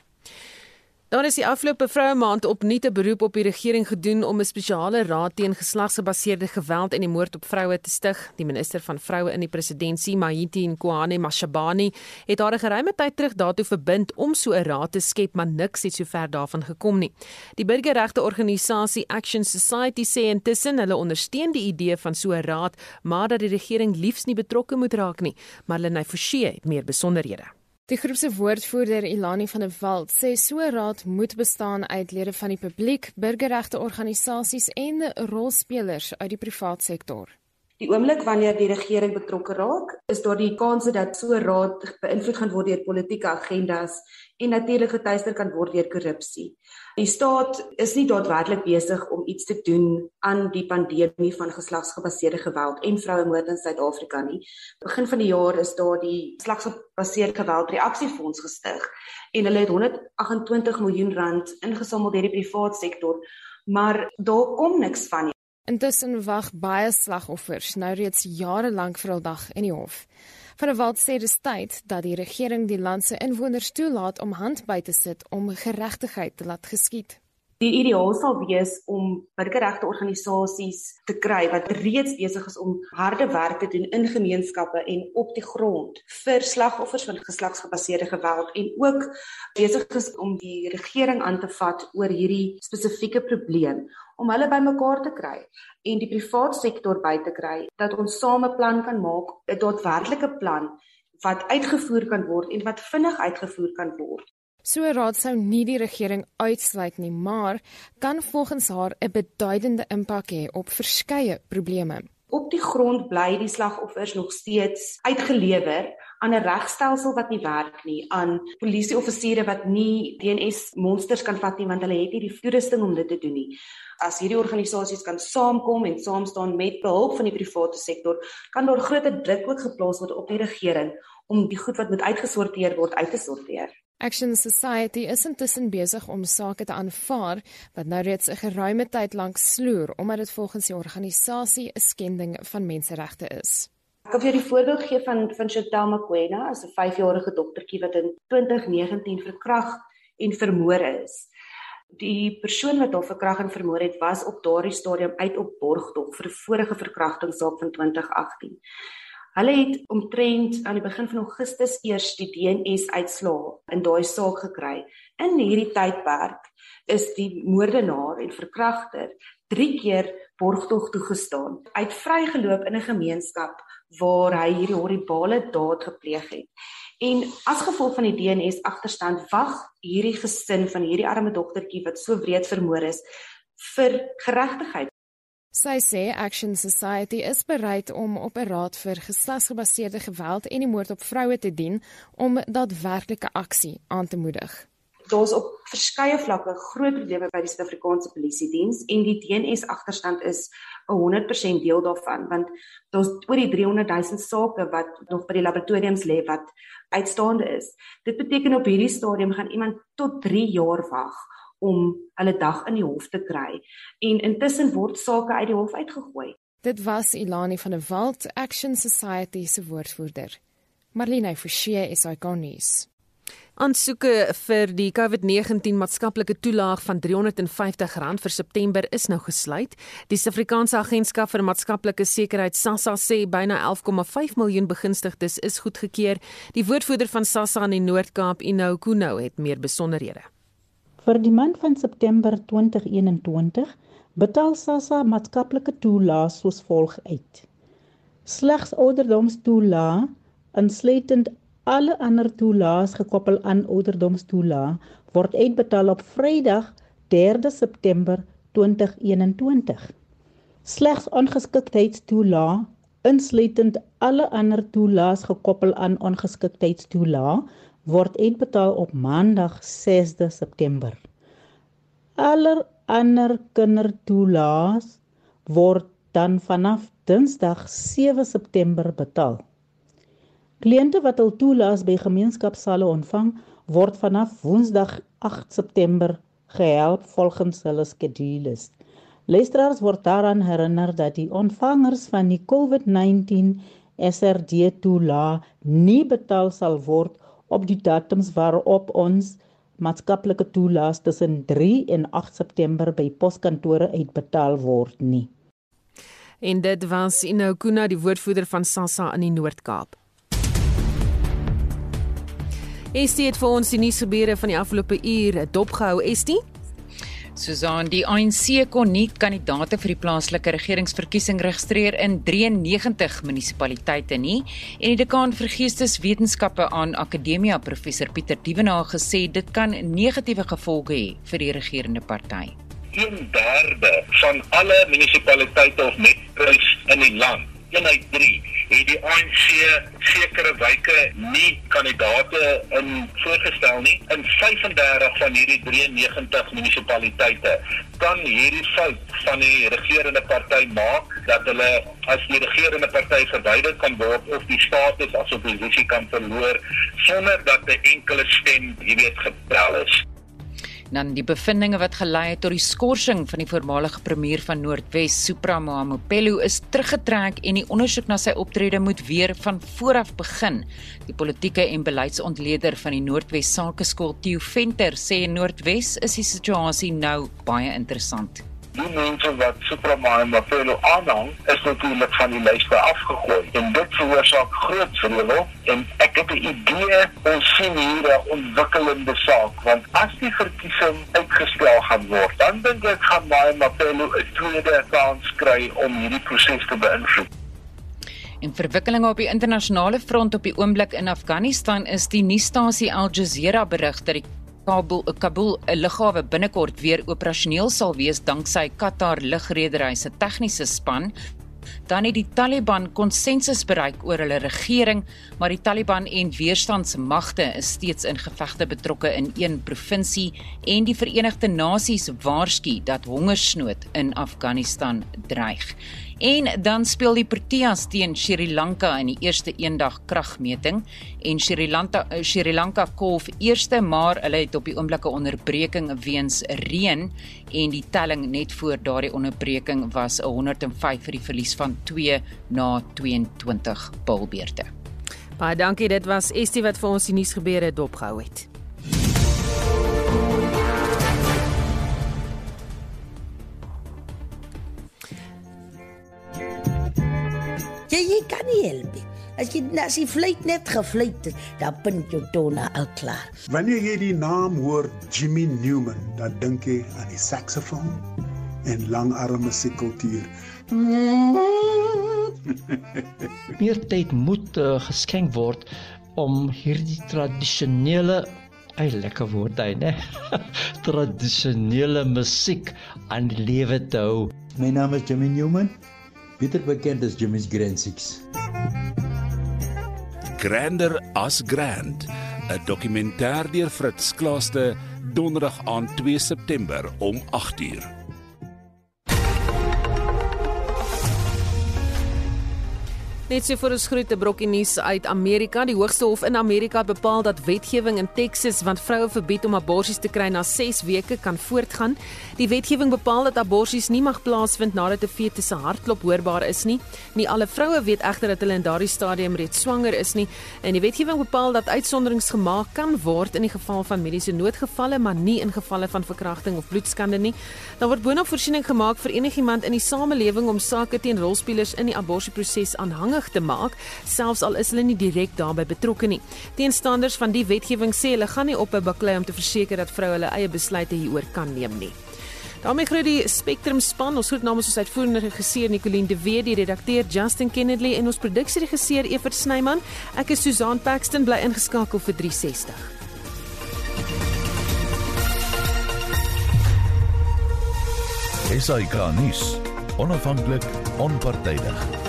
Daar is die afgelope vroue maand opnuut 'n beroep op die regering gedoen om 'n spesiale raad teen geslagsgebaseerde geweld en die moord op vroue te stig. Die minister van vroue in die presidentskap, Mahiti Nkoane Mashabane, het haar 'n geruime tyd terug daartoe verbind om so 'n raad te skep, maar niks het sover daarvan gekom nie. Die burgerregte organisasie Action Society sê intussen hulle ondersteun die idee van so 'n raad, maar dat die regering liefs nie betrokke moet raak nie. Marlene Forsie het meer besonderhede. Die groep se woordvoerder Ilani van der Walt sê so 'n raad moet bestaan uit lede van die publiek, burgerregte organisasies en rolspelers uit die privaat sektor. Die oomblik wanneer die regering betrokke raak, is daar die kans dat so raad beïnvloed gaan word deur politieke agendas en natuurlik getuister kan word deur korrupsie. Die staat is nie daadwerklik besig om iets te doen aan die pandemie van geslagsgebaseerde geweld en vrouemoord in Suid-Afrika nie. Begin van die jaar is daar die geslagsgebaseerde geweld reaksiefonds gestig en hulle het 128 miljoen rand ingesamel deur die private sektor, maar daar kom niks van nie. Intussen wag baie slagoffers nou reeds jare lank vir hul dag in die hof. Van der Walt sê dis tyd dat die regering die land se inwoners toelaat om hand by te sit om geregtigheid te laat geskied. Die ideaal sal wees om burgerregte organisasies te kry wat reeds besig is om harde werk te doen in gemeenskappe en op die grond vir slagoffers van geslagsgebaseerde geweld en ook besig is om die regering aan te vat oor hierdie spesifieke probleem om hulle bymekaar te kry en die private sektor by te kry dat ons same plan kan maak, 'n daadwerklike plan wat uitgevoer kan word en wat vinnig uitgevoer kan word. So raad sou nie die regering uitsluit nie, maar kan volgens haar 'n beduidende impak hê op verskeie probleme. Op die grond bly die slagoffers nog steeds uitgelewer aan 'n regstelsel wat nie werk nie, aan polisieoffisiere wat nie DNS monsters kan vat nie want hulle het nie die toerusting om dit te doen nie as hierdie organisasies kan saamkom en saam staan met behulp van die private sektor, kan daar groot druk ook geplaas word op die regering om die goed wat moet uitgesorteer word uit te sorteer. Action Society is intussen besig om sake te aanvaar wat nou reeds 'n geruime tyd lank sloer omdat dit volgens die organisasie 'n skending van menseregte is. Ek kan vir die voorbeeld gee van van Chantal Mokoena, as 'n 5-jarige dogtertjie wat in 2019 verkragt en vermoor is die persoon wat haar verkrag en vermoor het was op daardie stadium uit op borgtog vir 'n vorige verkrachtingssaak van 2018. Hulle het omtrent aan die begin van Augustus eers die DNS uitslae in daai saak gekry. In hierdie tydperk is die moordenaar en verkragter 3 keer borgtog toegestaan. Hy het vrygeloop in 'n gemeenskap waar hy hierdie horribale daad gepleeg het. En as gevolg van die DNS agterstand wag hierdie gesin van hierdie arme dogtertjie wat so wreed vermoor is vir geregtigheid. Sy sê Action Society is bereid om op 'n raad vir geslagsgebaseerde geweld en die moord op vroue te dien om daadwerklike aksie aan te moedig daar's op verskeie vlakke groot probleme by die Suid-Afrikaanse Polisie diens en die DNS agterstand is 'n 100% deel daarvan want daar's oor die 300 000 sake wat nog by die laboratoriums lê wat uitstaande is. Dit beteken op hierdie stadium gaan iemand tot 3 jaar wag om hulle dag in die hof te kry en intussen word sake uit die hof uitgegooi. Dit was Ilani van der Walt Action Society se woordvoerder. Marlene Forsie is ikonies. Aansoeke vir die COVID-19 maatskaplike toelaag van R350 vir September is nou gesluit. Die Suid-Afrikaanse Agentskap vir Maatskaplike Sekuriteit SASSA sê byna 11,5 miljoen begunstigdes is goedgekeur. Die woordvoerder van SASSA in die Noord-Kaap, Ino Kuno, het meer besonderhede. Vir die maand van September 2021 betaal SASSA maatskaplike toelaag soos volg uit. Slegs ouderdomstoelaag insluitend Alle ander toelaas gekoppel aan ouderdomstoelaag word uitbetaal op Vrydag 3 September 2021. Slegs ongeskiktheidstoelaag insluitend alle ander toelaas gekoppel aan ongeskiktheidstoelaag word uitbetaal op Maandag 6 September. Alle ander kindertoelaas word dan vanaf Dinsdag 7 September betaal. Kliënte wat hul toelaas by gemeenskapsale ontvang, word vanaf Woensdag 8 September gehelp volgens hulle skedules. Luisteraars word daaraan herinner dat die ontvangers van die COVID-19 SRD toelaag nie betaal sal word op die datums waarop ons maatskaplike toelaas tussen 3 en 8 September by poskantore uitbetaal word nie. En dit was Inokuna die woordvoerder van SASSA in die Noord-Kaap. Estie het vir ons die nuusgebeure van die afgelope uur dopgehou, Estie. Susan, die ANC kon nie kandidaate vir die plaaslike regeringsverkiesing registreer in 93 munisipaliteite nie en die dekaan vir geesteswetenskappe aan Akademia professor Pieter Dievenage gesê dit kan negatiewe gevolge hê vir die regerende party. 1/3 van alle munisipaliteite of metros in die land, eenheid 3 het die ANC sekere wyke nie kandidate in voorgestel nie in 35 van hierdie 93 munisipaliteite kan hierdie fout van die regerende party maak dat hulle as die regerende party verwyder kan word of die status as oppositie kan verloor sonder dat 'n enkele stem, jy weet, getel is dan die bevindinge wat gelei het tot die skorsing van die voormalige premier van Noordwes, Supra Mahumapelo, is teruggetrek en die ondersoek na sy optrede moet weer van vooraf begin. Die politieke en beleidsontleder van die Noordwes Sakeskool, Theo Venter, sê in Noordwes is die situasie nou baie interessant die mense wat Superman Mapelo aanhang, is natuurlik van die lyste afgegooi. En dit veroorsaak groot vreugde en ek het 'n idee ons sien hier 'n ontwikkelende saak, want as die verkiesing uitgestel gaan word, dan dink ek gaan Mapelo 'n tweede kans kry om hierdie proses te beïnvloed. En verwikkelinge op die internasionale front op die oomblik in Afghanistan is die nuusstasie Al Jazeera berig dat die Kabul Kabul 'n lughawe binnekort weer operasioneel sal wees danksy Qatar lugredery se tegniese span. Dan het die Taliban konsensus bereik oor hulle regering, maar die Taliban en weerstandsmagte is steeds in gevegte betrokke in een provinsie en die Verenigde Nasies waarsku dat hongersnood in Afghanistan dreig. En dan speel die Proteas teen Sri Lanka in die eerste eendag kragmeting en Sri Lanka eh, Sri Lanka kolf eerste maar hulle het op die oomblikke onderbreking weens reën en die telling net voor daardie onderbreking was 105 vir die verlies van 2 na 22 bilbeerte. Baie dankie, dit was Estie wat vir ons die nuus gebeure dopgehou het. Ja, jy kan nie help nie. As jy as jy vlieg net gevlieg het, dan punt jou tone al klaar. Wanneer jy die naam hoor Jimmy Newman, dan dink jy aan die saksofoon en langarme musiekkultuur. [laughs] Meer tyd moet uh, geskenk word om hierdie tradisionele Ai lekker woord hy, né? [laughs] Tradisionele musiek aan die lewe te hou. My naam is Jimmy Newman beter bekend as Jimmy's Grand 6. Grander as Grand, 'n dokumentêr deur Fritz Klaaste, Donderdag aan 2 September om 8uur. Net so vir ons groete brokkie nuus uit Amerika. Die Hoogste Hof in Amerika het bepaal dat wetgewing in Texas wat vroue verbied om aborsies te kry na 6 weke kan voortgaan. Die wetgewing bepaal dat aborsies nie mag plaasvind nadat 'n fetus se hartklop hoorbaar is nie. Nie alle vroue weet egter dat hulle in daardie stadium reeds swanger is nie. En die wetgewing bepaal dat uitsonderings gemaak kan word in die geval van mediese noodgevalle, maar nie in gevalle van verkrachting of bloedskande nie. Daar word boonop voorsiening gemaak vir enigiemand in die samelewing om sake teen rolspelers in die aborsieproses aanhang aanhangig te maak, selfs al is hulle nie direk daarbey betrokke nie. Teenstanders van die wetgewing sê hulle gaan nie op 'n baklei om te verseker dat vroue hulle eie besluite hieroor kan neem nie. daarmee groet die Spectrum span. Ons groet namens ons uitvoerende regisseur Nicoline de Wet, die redakteur Justin Kennedy en ons produksieregisseur Evert Snyman. Ek is Susan Paxton bly ingeskakel vir 360. Esai Kahnis, onafhanklik, onpartydig.